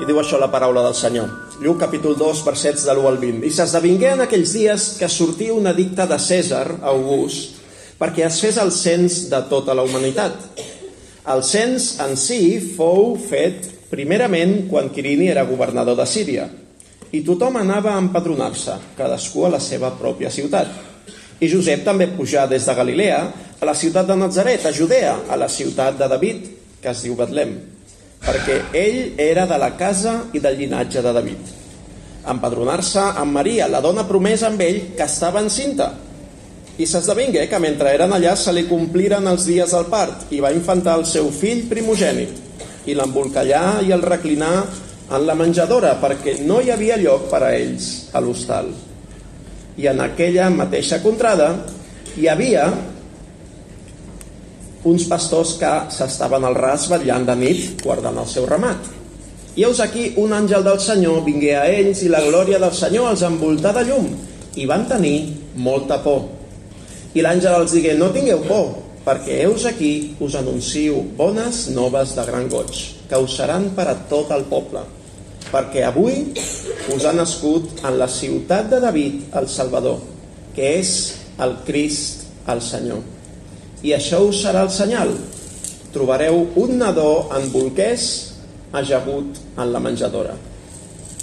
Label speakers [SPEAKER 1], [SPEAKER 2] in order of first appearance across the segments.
[SPEAKER 1] I diu això la paraula del Senyor. Lluc capítol 2, versets de l'1 al 20. I s'esdevingué en aquells dies que sortia un edicte de Cèsar, August, perquè es fes el cens de tota la humanitat. El cens en si fou fet primerament quan Quirini era governador de Síria, i tothom anava a empadronar-se, cadascú a la seva pròpia ciutat. I Josep també pujà des de Galilea a la ciutat de Nazaret, a Judea, a la ciutat de David, que es diu Betlem, perquè ell era de la casa i del llinatge de David. Empadronar-se amb Maria, la dona promesa amb ell, que estava encinta. I s'esdevingué que mentre eren allà se li compliren els dies del part i va infantar el seu fill primogènit i l'embolcallà i el reclinar en la menjadora perquè no hi havia lloc per a ells a l'hostal. I en aquella mateixa contrada hi havia uns pastors que s'estaven al ras vetllant de nit guardant el seu ramat. I heus aquí un àngel del Senyor vingué a ells i la glòria del Senyor els envoltà de llum i van tenir molta por. I l'àngel els digué, no tingueu por, perquè heus aquí us anuncio bones noves de gran goig, que us seran per a tot el poble, perquè avui us ha nascut en la ciutat de David el Salvador, que és el Crist, el Senyor. I això us serà el senyal. Trobareu un nadó en bolquers ajagut en la menjadora.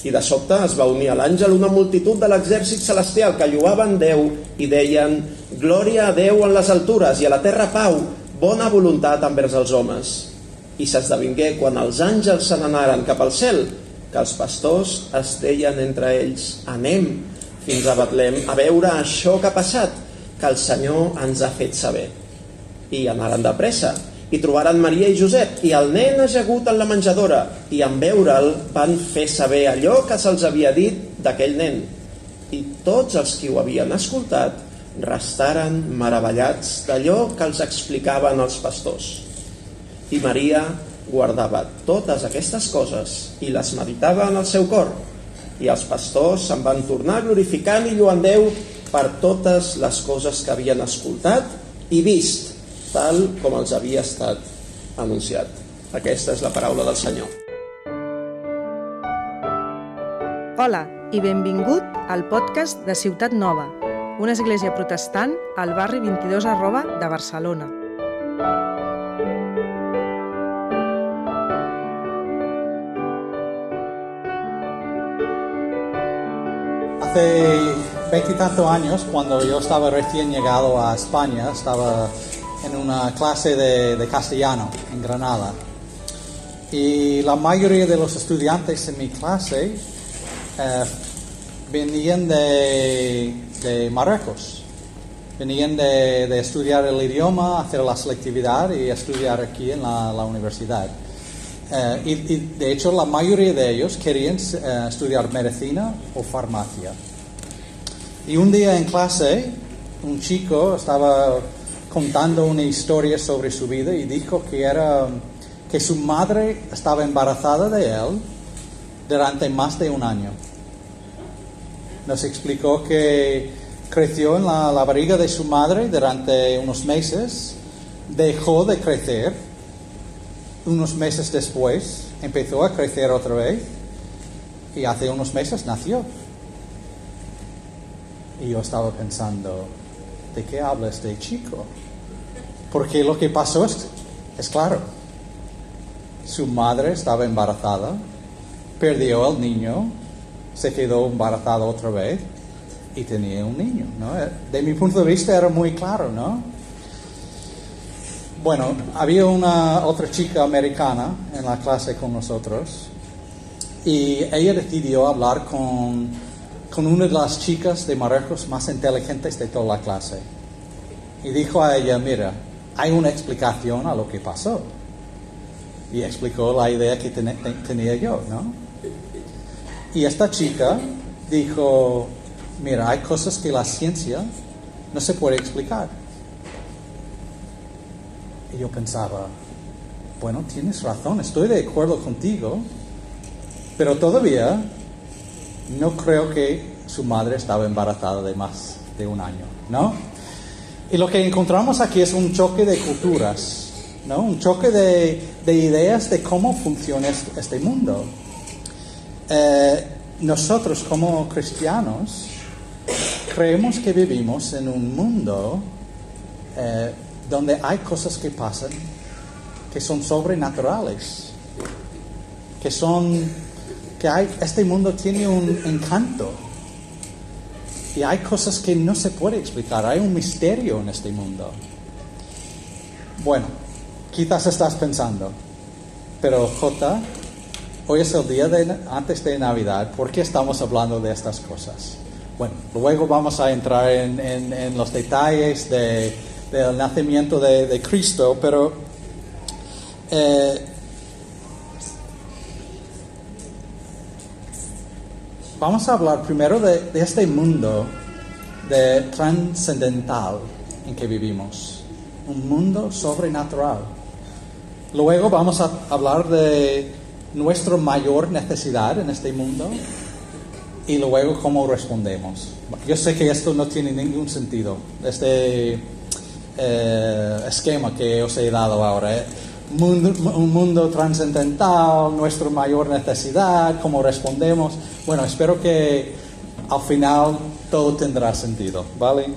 [SPEAKER 1] I de sobte es va unir a l'àngel una multitud de l'exèrcit celestial que lloaven Déu i deien Glòria a Déu en les altures i a la terra pau, bona voluntat envers els homes. I s'esdevingué quan els àngels se n'anaren cap al cel que els pastors es deien entre ells Anem fins a Betlem a veure això que ha passat, que el Senyor ens ha fet saber i anaren de pressa. I trobaren Maria i Josep i el nen ajagut en la menjadora i en veure'l van fer saber allò que se'ls havia dit d'aquell nen. I tots els qui ho havien escoltat restaren meravellats d'allò que els explicaven els pastors. I Maria guardava totes aquestes coses i les meditava en el seu cor. I els pastors se'n van tornar glorificant i lluant Déu per totes les coses que havien escoltat i vist tal com els havia estat anunciat. Aquesta és la paraula del Senyor.
[SPEAKER 2] Hola i benvingut al podcast de Ciutat Nova, una església protestant al barri 22 arroba de Barcelona.
[SPEAKER 3] Hace veintitantos años, cuando yo estaba recién llegado a España, estaba en una clase de, de, castellano en Granada. Y la mayoría de los estudiantes en mi clase eh, venían de, de, Marruecos. Venían de, de, estudiar el idioma, hacer la selectividad y estudiar aquí en la, la universidad. Eh, y, y, de hecho la mayoría de ellos querían eh, estudiar medicina o farmacia. Y un día en clase, un chico estaba contando una historia sobre su vida y dijo que era que su madre estaba embarazada de él durante más de un año. Nos explicó que creció en la, la barriga de su madre durante unos meses, dejó de crecer, unos meses después empezó a crecer otra vez y hace unos meses nació. Y yo estaba pensando, ¿de qué habla este chico? Porque lo que pasó es, es claro. Su madre estaba embarazada, perdió al niño, se quedó embarazada otra vez y tenía un niño. ¿no? De mi punto de vista era muy claro, ¿no? Bueno, había una otra chica americana en la clase con nosotros y ella decidió hablar con, con una de las chicas de Marruecos más inteligentes de toda la clase. Y dijo a ella, mira, hay una explicación a lo que pasó. Y explicó la idea que ten tenía yo, ¿no? Y esta chica dijo, mira, hay cosas que la ciencia no se puede explicar. Y yo pensaba, bueno, tienes razón, estoy de acuerdo contigo, pero todavía no creo que su madre estaba embarazada de más de un año, ¿no? Y lo que encontramos aquí es un choque de culturas, ¿no? Un choque de, de ideas de cómo funciona este mundo. Eh, nosotros como cristianos creemos que vivimos en un mundo eh, donde hay cosas que pasan que son sobrenaturales, que son, que hay, este mundo tiene un encanto y hay cosas que no se puede explicar, hay un misterio en este mundo. Bueno, quizás estás pensando, pero J, hoy es el día antes de Navidad, ¿por qué estamos hablando de estas cosas? Bueno, luego vamos a entrar en, los detalles del nacimiento de, Cristo, pero eh, vamos a hablar primero de, este mundo de trascendental en que vivimos, un mundo sobrenatural. Luego vamos a hablar de nuestra mayor necesidad en este mundo y luego cómo respondemos. Yo sé que esto no tiene ningún sentido, este eh, esquema que os he dado ahora. ¿Eh? un mundo trascendental, nuestra mayor necesidad, cómo respondemos. Bueno, espero que al final todo tendrá sentido, ¿vale?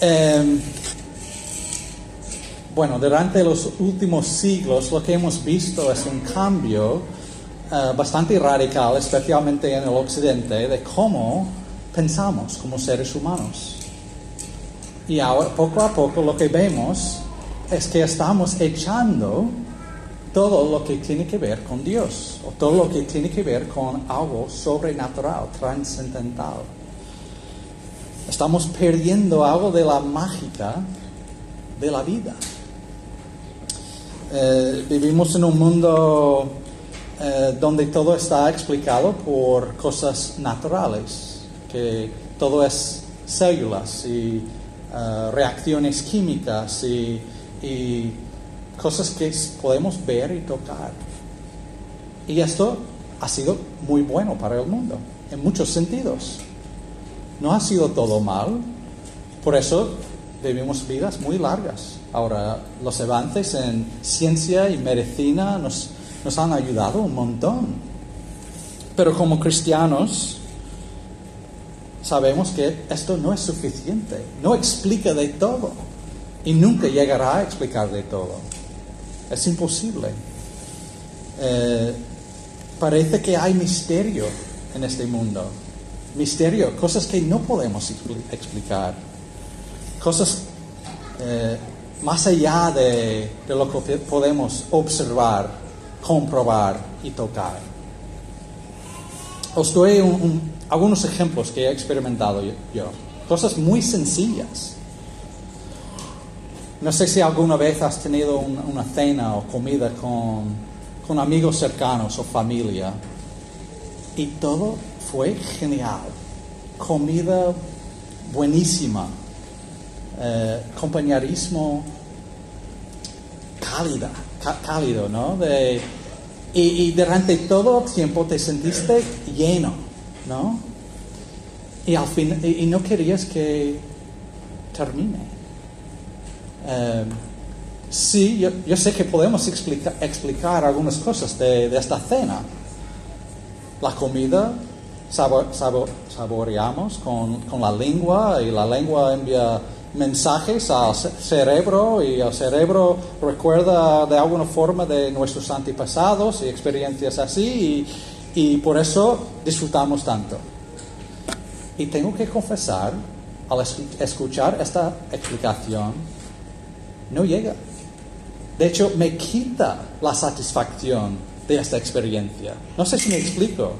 [SPEAKER 3] Em, bueno, durante los últimos siglos lo que hemos visto es un cambio eh, bastante radical, especialmente en el occidente, de cómo pensamos como seres humanos. Y ahora, poco a poco, lo que vemos es que estamos echando todo lo que tiene que ver con Dios, o todo lo que tiene que ver con algo sobrenatural, trascendental. Estamos perdiendo algo de la mágica de la vida. Eh, vivimos en un mundo eh, donde todo está explicado por cosas naturales, que todo es células y eh, reacciones químicas y, y cosas que podemos ver y tocar. Y esto ha sido muy bueno para el mundo, en muchos sentidos. No ha sido todo mal, por eso vivimos vidas muy largas. Ahora, los avances en ciencia y medicina nos nos han ayudado un montón. Pero como cristianos sabemos que esto no es suficiente, no explica de todo y nunca llegará a explicar de todo. Es imposible. Eh, parece que hay misterio en este mundo. Misterio, cosas que no podemos explicar. Cosas eh, más allá de lo que podemos observar comprobar y tocar. Os doy algunos ejemplos que he experimentado yo, cosas muy sencillas. No sé si alguna vez has tenido una, cena o comida con, con amigos cercanos o familia y todo fue genial. Comida buenísima, eh, compañerismo cálida, cálido, ¿no? De, y, durante todo el tiempo te sentiste lleno, ¿no? Y al fin, y, no querías que termine. Em, sí, yo, sé que podemos explicar algunas cosas de, esta cena. La comida saboreamos con, con la lengua y la lengua envía mensajes al cerebro y el cerebro recuerda de alguna forma de nuestros antepasados y experiencias así y, por eso disfrutamos tanto. Y tengo que confesar, al escuchar esta explicación, no llega. De hecho, me quita la satisfacción de esta experiencia. No sé si me explico.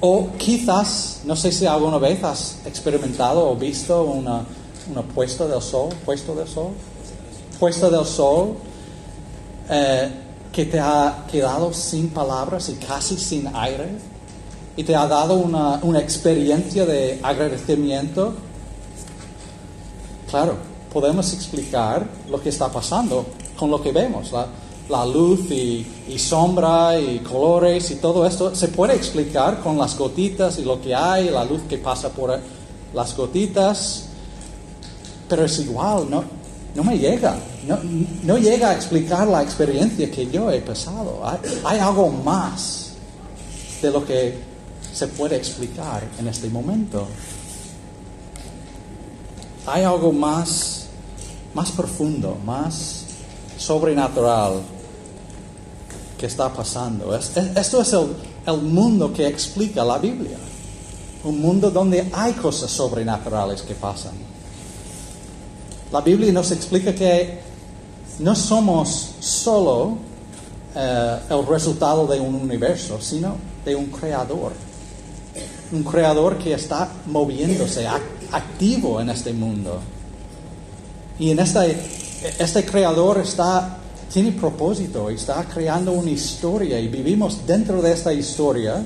[SPEAKER 3] O quizás, no sé si alguna vez has experimentado o visto una, puesta del sol, puesto del sol, puesta del sol, eh, que te ha quedado sin palabras y casi sin aire, y te ha dado una, una experiencia de agradecimiento. Claro, podemos explicar lo que está pasando con lo que vemos, la, luz y, sombra y colores y todo esto se puede explicar con las gotitas y lo que hay, la luz que pasa por las gotitas, pero es igual, no, no me llega, no, llega a explicar la experiencia que yo he pasado. Hay, algo más de lo que se puede explicar en este momento. Hay algo más, más profundo, más sobrenatural que está pasando. Es- es- esto es el, mundo que explica la Biblia. Un mundo donde hay cosas sobrenaturales que pasan. La Biblia nos explica que no somos solo eh, el resultado de un universo, sino de un creador. Un creador que está moviéndose, ac- activo en este mundo. Y en este, este creador está, tiene propósito, está creando una historia y vivimos dentro de esta historia.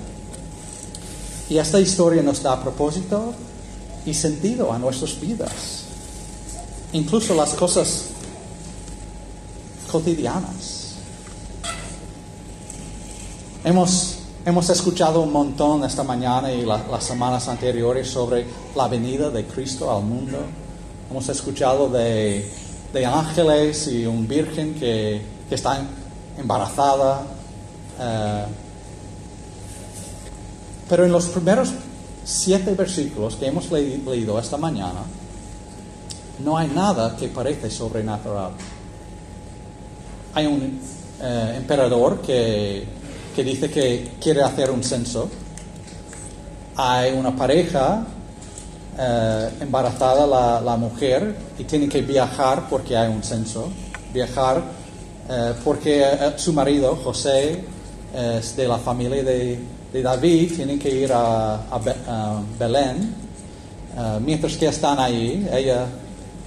[SPEAKER 3] Y esta historia nos da propósito y sentido a nuestras vidas. Incluso las cosas cotidianas. Hemos, hemos escuchado un montón esta mañana y la- las semanas anteriores sobre la venida de Cristo al mundo. Hemos escuchado de, de ángeles y un virgen que, que está embarazada. eh, pero en los primeros siete versículos que hemos le- leído esta mañana, no hay nada que parece sobrenatural. Hay un eh, emperador que, que dice que quiere hacer un censo. Hay una pareja eh, embarazada, la, mujer, y tiene que viajar porque hay un censo. Viajar eh, porque eh, su marido, José, es de la familia de, de David, tiene que ir a, a Be- a Belén. Mientras que están ahí, ella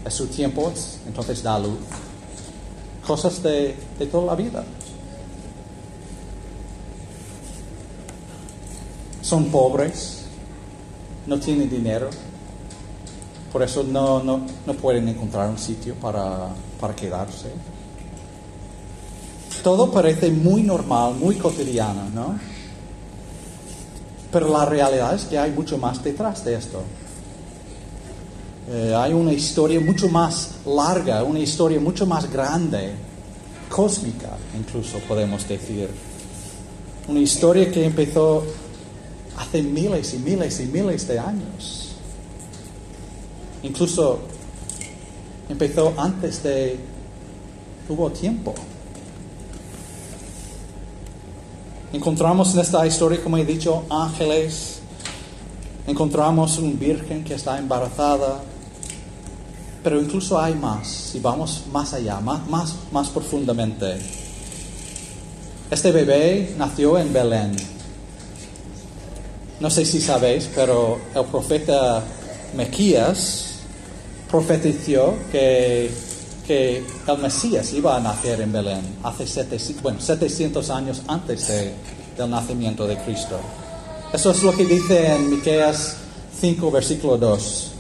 [SPEAKER 3] es su tiempo, entonces da luz. Cosas de, de toda la vida. Son pobres, no tienen dinero, por eso no, no, no pueden encontrar un sitio para, para quedarse. Todo parece muy normal, muy cotidiano, ¿no? Pero la realidad es que hay mucho más detrás de esto. Eh, hay una historia mucho más larga, una historia mucho más grande, cósmica incluso podemos decir. Una historia que empezó hace miles y miles y miles de años. Incluso empezó antes de... Hubo tiempo. Encontramos en esta historia, como he dicho, ángeles. Encontramos un virgen que está embarazada. Pero incluso hay más, si vamos más allá, más, más, más profundamente. Este bebé nació en Belén. No sé si sabéis, pero el profeta Mequías profetizó que, que el Mesías iba a nacer en Belén hace 700, bueno, 700 años antes de- del nacimiento de Cristo. Eso es lo que dice en Miqueas 5, versículo 2.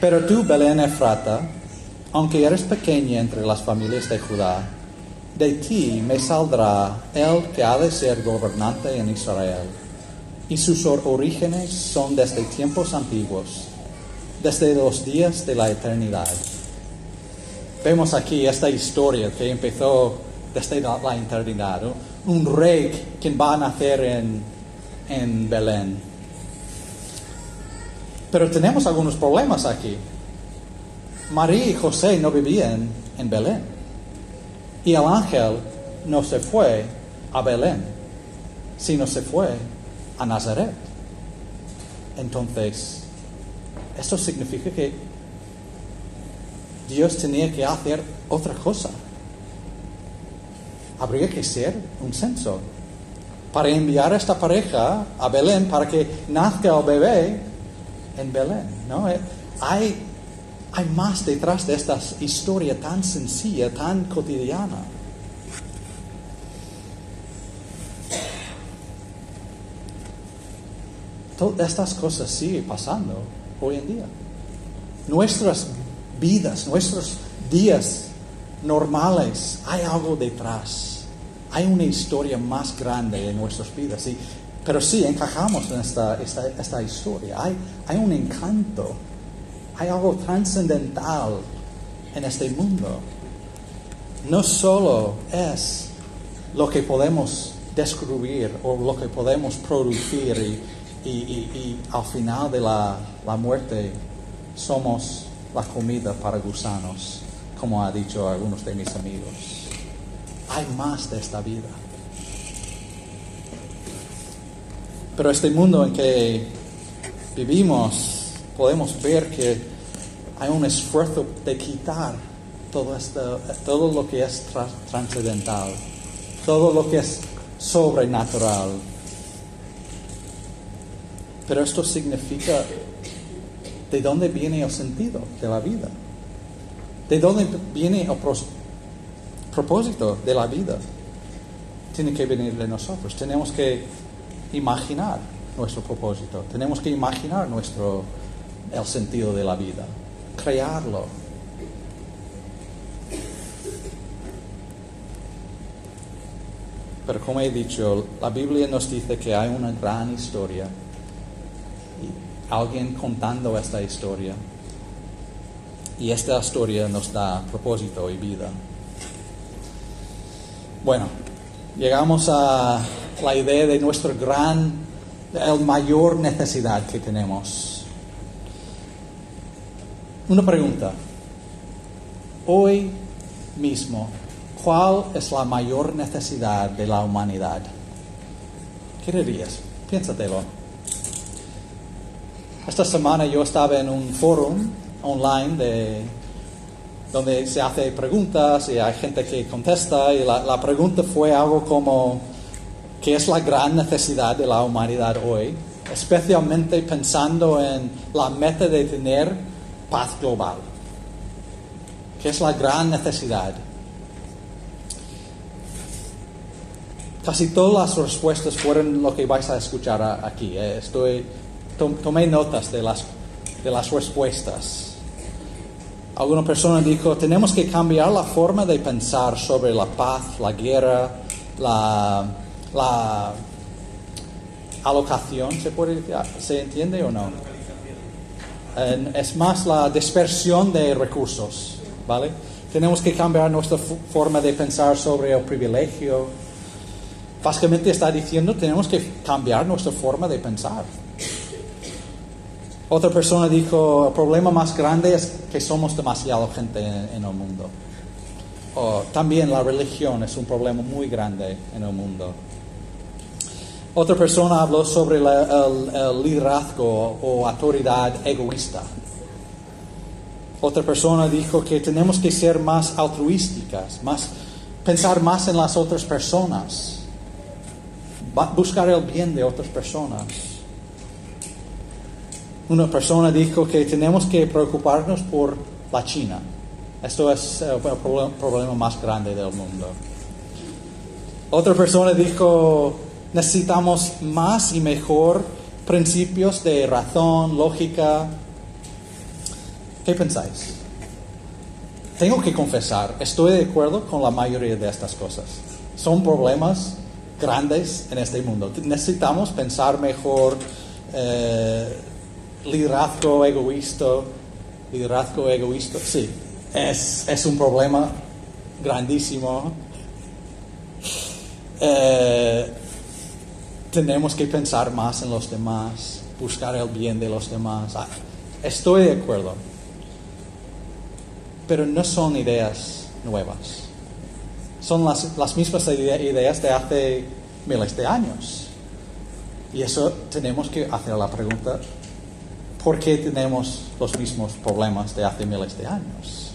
[SPEAKER 3] Pero tú, Belén Efrata, aunque eres pequeña entre las familias de Judá, de ti me saldrá el que ha de ser gobernante en Israel. Y sus or- orígenes son desde tiempos antiguos, desde los días de la eternidad. Vemos aquí esta historia que empezó desde la, eternidad. Un rey quien va a nacer en, en Belén. Pero tenemos algunos problemas aquí. María y José no vivían en Belén. Y el ángel no se fue a Belén, sino se fue a Nazaret. Entonces, eso significa que Dios tenía que hacer otra cosa. Habría que ser un censo para enviar a esta pareja a Belén para que nazca el bebé en Belén. ¿no? Eh, Hay, hay más detrás de esta historia tan sencilla, tan cotidiana. Todas estas cosas siguen pasando hoy en día. Nuestras vidas, nuestros días normales, hay algo detrás. Hay una historia más grande en nuestras vidas. Y, pero sí, encajamos en esta historia. Hay, hay un encanto. Hay algo trascendental en este mundo. No solo es lo que podemos descubrir o lo que podemos producir y, y- al final de la, muerte somos la comida para gusanos, como ha dicho algunos de mis amigos. Hay más de esta vida. Pero este mundo en que vivimos, podemos ver que hay un esfuerzo de quitar todo, esto, todo lo que es tra- trascendental, todo lo que es sobrenatural. Pero esto significa de dónde viene el sentido de la vida, de dónde viene el propósito de la vida. Tiene que venir de nosotros. Tenemos que imaginar nuestro propósito. Tenemos que imaginar nuestro el sentido de la vida, crearlo. Pero como he dicho, la Biblia nos dice que hay una gran historia alguien contando esta historia. Y esta historia nos da propósito y vida. Bueno, llegamos a la idea de nuestra gran, la mayor necesidad que tenemos. Una pregunta. Hoy mismo, ¿cuál es la mayor necesidad de la humanidad? ¿Qué dirías? Piénsatelo. Esta semana yo estaba en un foro online de, donde se hace preguntas y hay gente que contesta y la, la pregunta fue algo como ¿qué es la gran necesidad de la humanidad hoy? Especialmente pensando en la meta de tener paz global. ¿Qué es la gran necesidad? Casi todas las respuestas fueron lo que vais a escuchar aquí. eh. Estoy, tomé notas de las, de las respuestas. Alguna persona dijo, tenemos que cambiar la forma de pensar sobre la paz, la guerra, la, la alocación, ¿se puede decir? ¿Se entiende o no? Eh, es más la dispersión de recursos, ¿vale? Tenemos que cambiar nuestra forma de pensar sobre el privilegio. Básicamente está diciendo, tenemos que cambiar nuestra forma de pensar. Otra persona dijo, el problema más grande es que somos demasiado gente en, en el mundo. O también la religión es un problema muy grande en el mundo. Otra persona habló sobre el, liderazgo o autoridad egoísta. Otra persona dijo que tenemos que ser más altruísticas, más, pensar más en las otras personas, buscar el bien de otras personas. Una persona dijo que tenemos que preocuparnos por la China. Esto es eh, el proble- problema más grande del mundo. Otra persona dijo, necesitamos más y mejor principios de razón, lógica. ¿Qué pensáis? Tengo que confesar, estoy de acuerdo con la mayoría de estas cosas. Son problemas grandes en este mundo. Necesitamos pensar mejor, eh, liderazgo egoísta, liderazgo egoísta, sí, es, es un problema grandísimo. Eh, tenemos que pensar más en los demás, buscar el bien de los demás. Ah, Estoy de acuerdo, pero no son ideas nuevas. Son las, las mismas ide- ideas de hace miles de años. Y eso tenemos que hacer la pregunta, ¿por qué tenemos los mismos problemas de hace miles de años?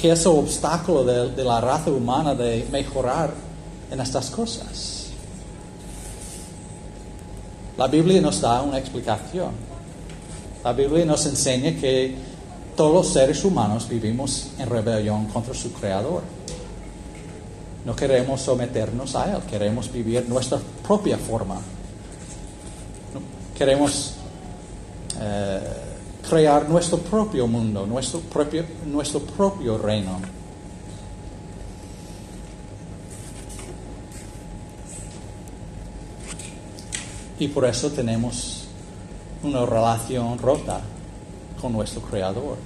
[SPEAKER 3] ¿Qué es el obstáculo de, de la raza humana de mejorar en estas cosas? La Biblia nos da una explicación. La Biblia nos enseña que todos los seres humanos vivimos en rebelión contra su Creador. No queremos someternos a Él, queremos vivir nuestra propia forma. Queremos eh, crear nuestro propio mundo, nuestro propio, nuestro propio reino. Y por eso tenemos una relación rota con nuestro Creador.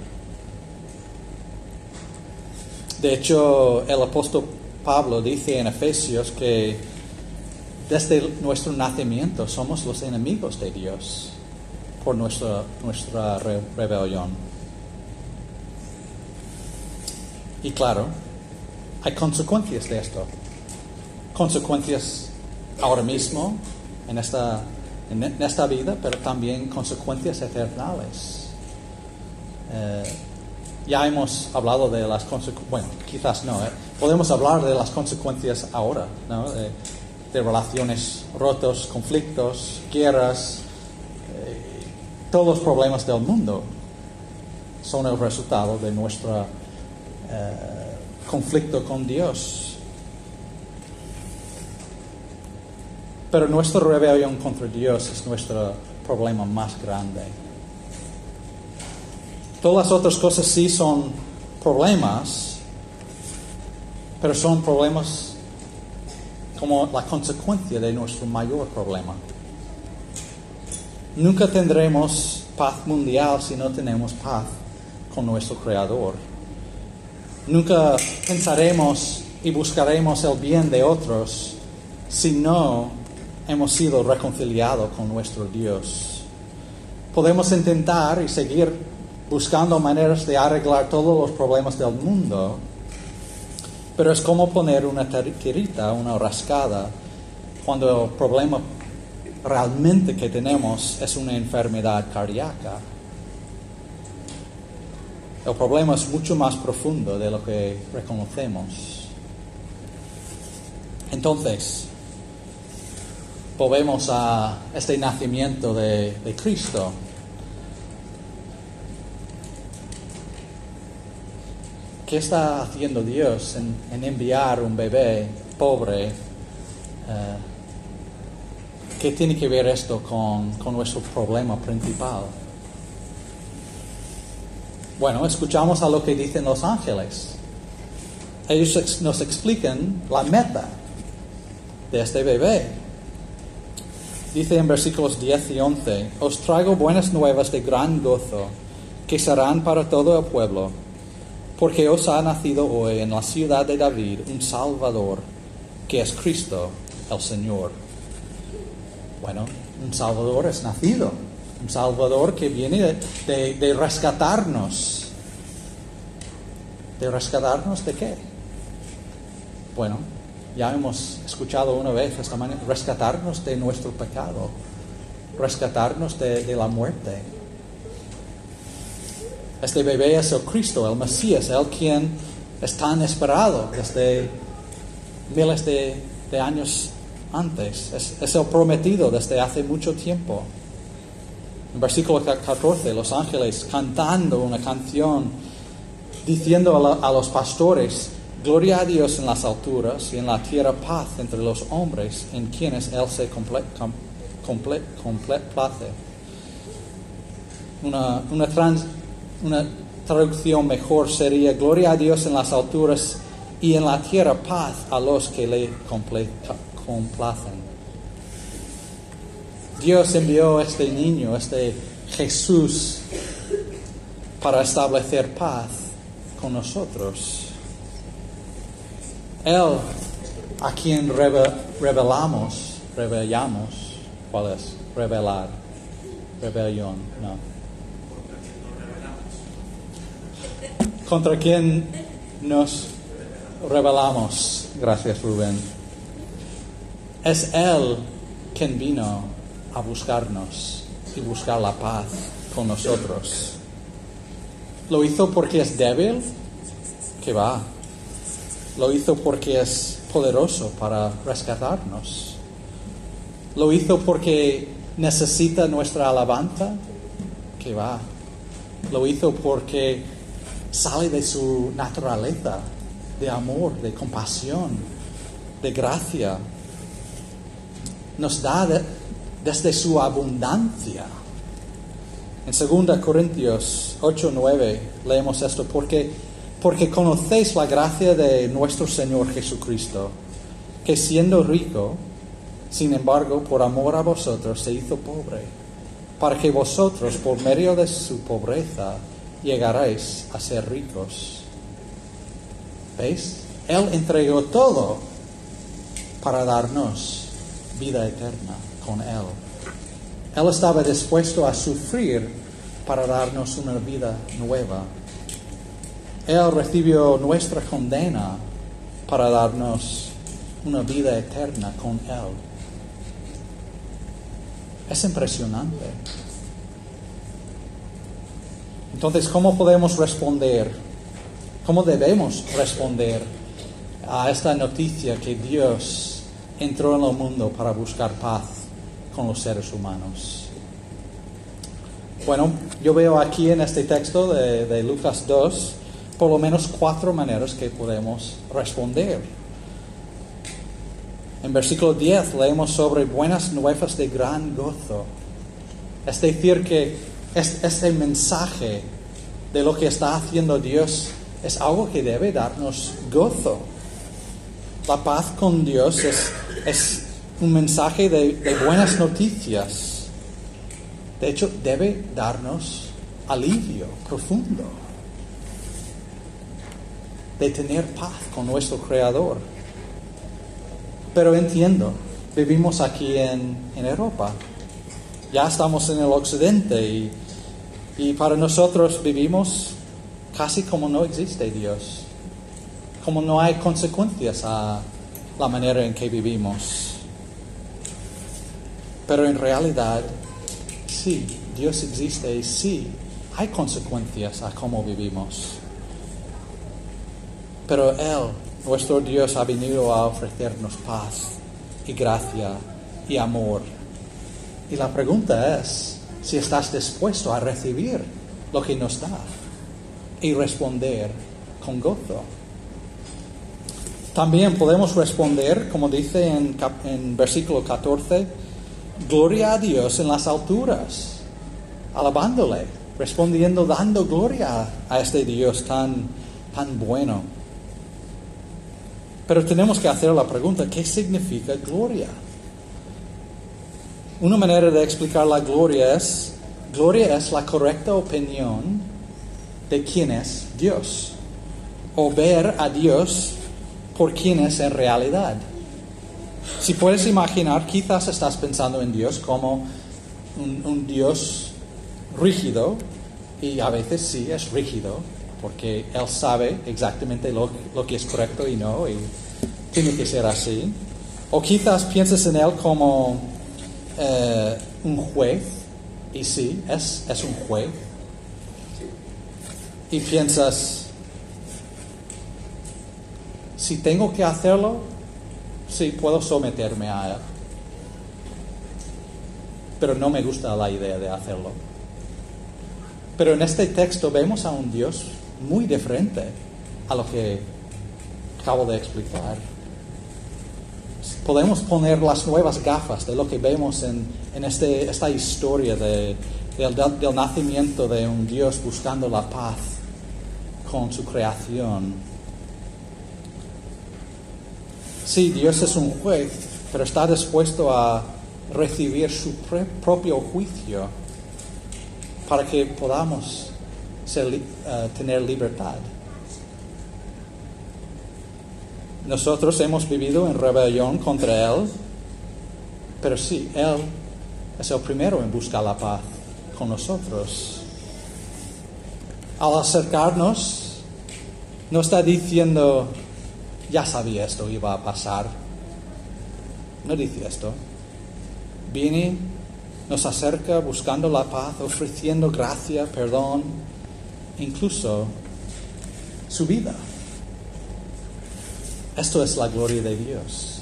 [SPEAKER 3] De hecho, el apóstol Pablo dice en Efesios que desde nuestro nacimiento somos los enemigos de Dios por nuestra, nuestra re- rebelión. Y claro, hay consecuencias de esto. Consecuencias ahora mismo, en esta, en esta vida, pero también consecuencias eternales. Eh, ya hemos hablado de las consecuencias, bueno, quizás no, ¿eh? podemos hablar de las consecuencias ahora, ¿no? de, relaciones rotos, conflictos, guerras, eh, todos los problemas del mundo son el resultado de nuestro eh, conflicto con Dios. Pero nuestra rebelión contra Dios es nuestro problema más grande. Todas las otras cosas sí son problemas, pero son problemas como la consecuencia de nuestro mayor problema. Nunca tendremos paz mundial si no tenemos paz con nuestro Creador. Nunca pensaremos y buscaremos el bien de otros si no hemos sido reconciliados con nuestro Dios. Podemos intentar y seguir buscando maneras de arreglar todos los problemas del mundo, pero es como poner una tir- tirita, una rascada, cuando el problema realmente que tenemos es una enfermedad cardíaca. El problema es mucho más profundo de lo que reconocemos. Entonces, volvemos a este nacimiento de, de Cristo. ¿Qué está haciendo Dios en, en enviar un bebé pobre? eh, ¿Qué tiene que ver esto con, con nuestro problema principal? Bueno, escuchamos a lo que dicen los ángeles. Ellos nos explican la meta de este bebé. Dice en versículos 10 y 11, os traigo buenas nuevas de gran gozo, que serán para todo el pueblo, porque os ha nacido hoy en la ciudad de David un Salvador, que es Cristo el Señor. Bueno, un Salvador es nacido, un Salvador que viene de, rescatarnos. ¿De rescatarnos de qué? Bueno, ya hemos escuchado una vez esta mañana, rescatarnos de nuestro pecado, rescatarnos de la muerte. Este bebé es el Cristo, el Mesías, el quien es esperado desde miles de, años antes. Es, es el prometido desde hace mucho tiempo. En versículo 14, los ángeles cantando una canción diciendo a, a los pastores, Gloria a Dios en las alturas y en la tierra paz entre los hombres en quienes Él se. Una, una, una traducción mejor sería Gloria a Dios en las alturas y en la tierra paz a los que le complacen. Dios envió a este niño, este Jesús, para establecer paz con nosotros. Él, a quien reve- revelamos, revelamos, ¿cuál es? Revelar, rebelión, no. Contra quien nos rebelamos, gracias Rubén. Es Él quien vino a buscarnos y buscar la paz con nosotros. ¿Lo hizo porque es débil? Que va. Lo hizo porque es poderoso para rescatarnos. Lo hizo porque necesita nuestra alabanza. Que va. Lo hizo porque sale de su naturaleza de amor, de compasión, de gracia. Nos da de- desde su abundancia. En 2 Corintios 8, 9 leemos esto, porque, porque conocéis la gracia de nuestro Señor Jesucristo, que siendo rico, sin embargo, por amor a vosotros se hizo pobre, para que vosotros, por medio de su pobreza, llegaréis a ser ricos. ¿Veis? Él entregó todo para darnos vida eterna con Él. Él estaba dispuesto a sufrir para darnos una vida nueva. Él recibió nuestra condena para darnos una vida eterna con Él. Es impresionante. Entonces, ¿cómo podemos responder? ¿Cómo debemos responder a esta noticia que Dios entró en el mundo para buscar paz con los seres humanos? Bueno, yo veo aquí en este texto de, de Lucas 2 por lo menos cuatro maneras que podemos responder. En versículo 10 leemos sobre buenas nuevas de gran gozo. Es decir, que este mensaje de lo que está haciendo Dios es algo que debe darnos gozo. La paz con Dios es, es un mensaje de, de buenas noticias. De hecho, debe darnos alivio profundo de tener paz con nuestro Creador. Pero entiendo, vivimos aquí en, en Europa, ya estamos en el occidente y, y para nosotros vivimos casi como no existe Dios, como no hay consecuencias a la manera en que vivimos. Pero en realidad, sí, Dios existe y sí, hay consecuencias a cómo vivimos. Pero Él, nuestro Dios, ha venido a ofrecernos paz y gracia y amor. Y la pregunta es si estás dispuesto a recibir lo que nos da y responder con gozo. También podemos responder, como dice en, en versículo 14, gloria a Dios en las alturas, alabándole, respondiendo, dando gloria a este Dios tan, tan bueno. Pero tenemos que hacer la pregunta, ¿qué significa gloria? Una manera de explicar la gloria es, gloria es la correcta opinión de quién es Dios, o ver a Dios por quién es en realidad. Si puedes imaginar, quizás estás pensando en Dios como un, Dios rígido, y a veces sí es rígido, porque Él sabe exactamente lo, lo, que es correcto y no, y tiene que ser así. O quizás pienses en Él como eh, un juez, y sí, es, es un juez. Y piensas, si tengo que hacerlo, sí, puedo someterme a Él. Pero no me gusta la idea de hacerlo. Pero en este texto vemos a un Dios muy diferente a lo que acabo de explicar. Podemos poner las nuevas gafas de lo que vemos en, en este, esta historia de, del, nacimiento de un Dios buscando la paz con su creación. Sí, Dios es un juez, pero está dispuesto a recibir su propio juicio para que podamos uh, tener libertad. Nosotros hemos vivido en rebelión contra Él, pero sí, Él es el primero en buscar la paz con nosotros. Al acercarnos, no está diciendo, ya sabía esto iba a pasar. No dice esto. Viene, nos acerca buscando la paz, ofreciendo gracia, perdón, incluso su vida. Esto es la gloria de Dios.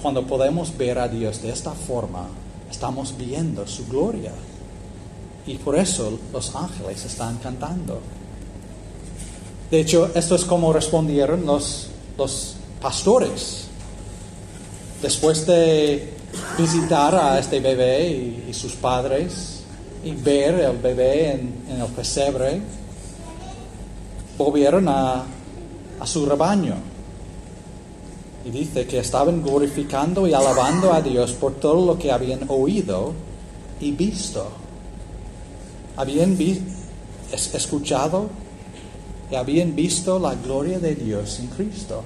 [SPEAKER 3] Cuando podemos ver a Dios de esta forma, estamos viendo su gloria. Y por eso los ángeles están cantando. De hecho, esto es como respondieron los, pastores. Después de visitar a este bebé y, sus padres y ver el bebé en, el pesebre, volvieron a su rebaño. Y dice que estaban glorificando y alabando a Dios por todo lo que habían oído y visto. Habían escuchado y habían visto la gloria de Dios en Cristo.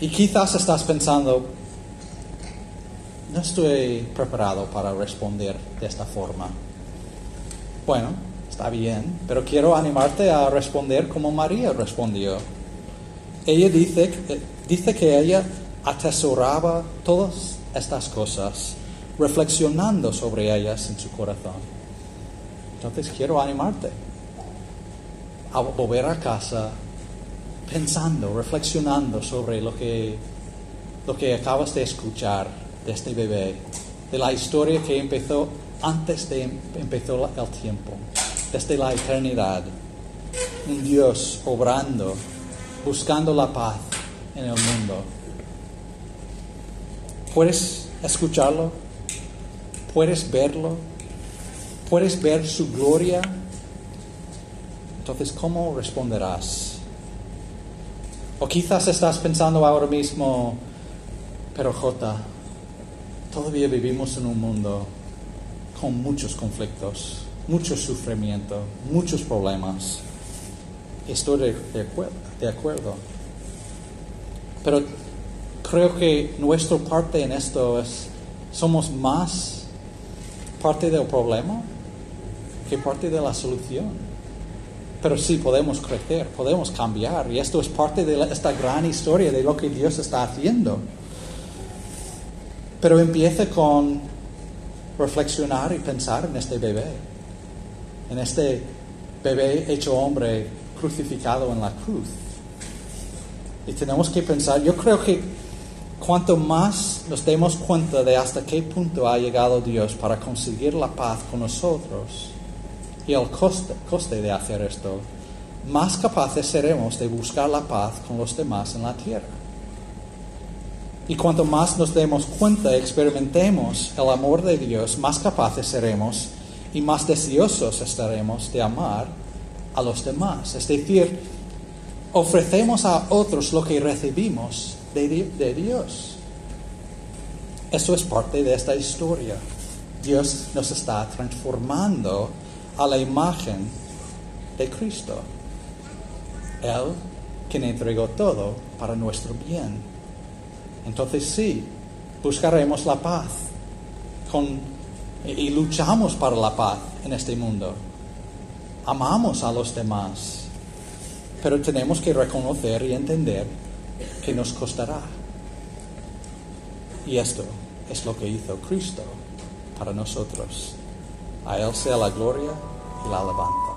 [SPEAKER 3] Y quizás estás pensando, no estoy preparado para responder de esta forma. Bueno, está bien, pero quiero animarte a responder como María respondió. Ella dice, dice que ella atesoraba todas estas cosas, reflexionando sobre ellas en su corazón. Entonces quiero animarte a volver a casa pensando, reflexionando sobre lo que, lo que acabas de escuchar de este bebé, de la historia que empezó antes de em-, empezó el tiempo, desde la eternidad. Un Dios obrando, buscando la paz en el mundo. ¿Puedes escucharlo? ¿Puedes verlo? ¿Puedes ver su gloria? Entonces, ¿cómo responderás? O quizás estás pensando ahora mismo, pero Jota, todavía vivimos en un mundo con muchos conflictos, mucho sufrimiento, muchos problemas. Estoy de, acuerdo. Pero creo que nuestra parte en esto es, somos más parte del problema que parte de la solución. Pero sí podemos crecer, podemos cambiar. Y esto es parte de esta gran historia de lo que Dios está haciendo. Pero empieza con reflexionar y pensar en este bebé. En este bebé hecho hombre crucificado en la cruz. Y tenemos que pensar, yo creo que cuanto más nos demos cuenta de hasta qué punto ha llegado Dios para conseguir la paz con nosotros, y el coste, de hacer esto, más capaces seremos de buscar la paz con los demás en la tierra. Y cuanto más nos demos cuenta, experimentemos el amor de Dios, más capaces seremos y más deseosos estaremos de amar a los demás. Es decir, ofrecemos a otros lo que recibimos de, de Dios. Eso es parte de esta historia. Dios nos está transformando a la imagen de Cristo. Él quien entregó todo para nuestro bien. Entonces sí, buscaremos la paz con, y luchamos para la paz en este mundo. Amamos a los demás, pero tenemos que reconocer y entender que nos costará. Y esto es lo que hizo Cristo para nosotros. A Él sea la gloria i la alabanza.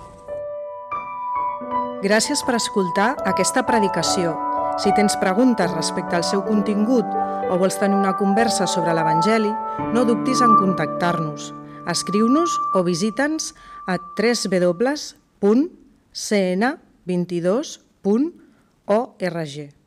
[SPEAKER 2] Gràcies per escoltar aquesta predicació. Si tens preguntes respecte al seu contingut o vols tenir una conversa sobre l'Evangeli, no dubtis en contactar-nos. Escriu-nos o visita'ns a www.cn22.org.